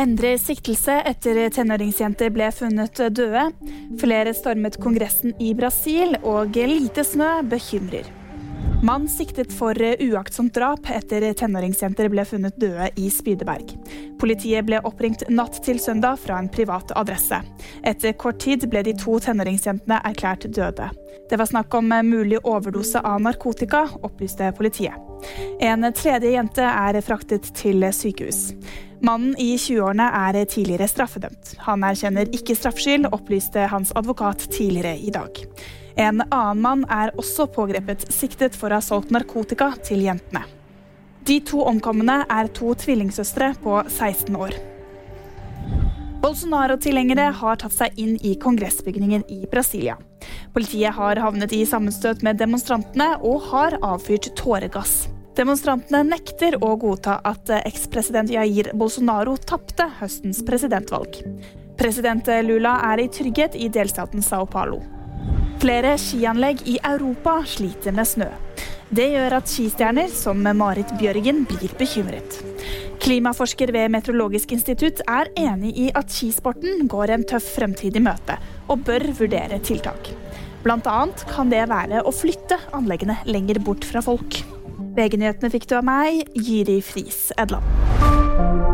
Endrer siktelse etter tenåringsjenter ble funnet døde. Flere stormet Kongressen i Brasil, og lite snø bekymrer. Mann siktet for uaktsomt drap etter tenåringsjenter ble funnet døde i Spydeberg. Politiet ble oppringt natt til søndag fra en privat adresse. Etter kort tid ble de to tenåringsjentene erklært døde. Det var snakk om mulig overdose av narkotika, opplyste politiet. En tredje jente er fraktet til sykehus. Mannen i 20-årene er tidligere straffedømt. Han erkjenner ikke straffskyld, opplyste hans advokat tidligere i dag. En annen mann er også pågrepet, siktet for å ha solgt narkotika til jentene. De to omkomne er to tvillingsøstre på 16 år. Bolsonaro-tilhengere har tatt seg inn i kongressbygningen i Brasilia. Politiet har havnet i sammenstøt med demonstrantene og har avfyrt tåregass. Demonstrantene nekter å godta at ekspresident Jair Bolsonaro tapte høstens presidentvalg. President Lula er i trygghet i delstaten Sao Paulo. Flere skianlegg i Europa sliter med snø. Det gjør at skistjerner som Marit Bjørgen blir bekymret. Klimaforsker ved Meteorologisk institutt er enig i at skisporten går en tøff fremtid i møte, og bør vurdere tiltak. Annet kan det være å flytte anleggene lenger bort fra folk. VG-nyhetene fikk du av meg, Jiri Friis Edland.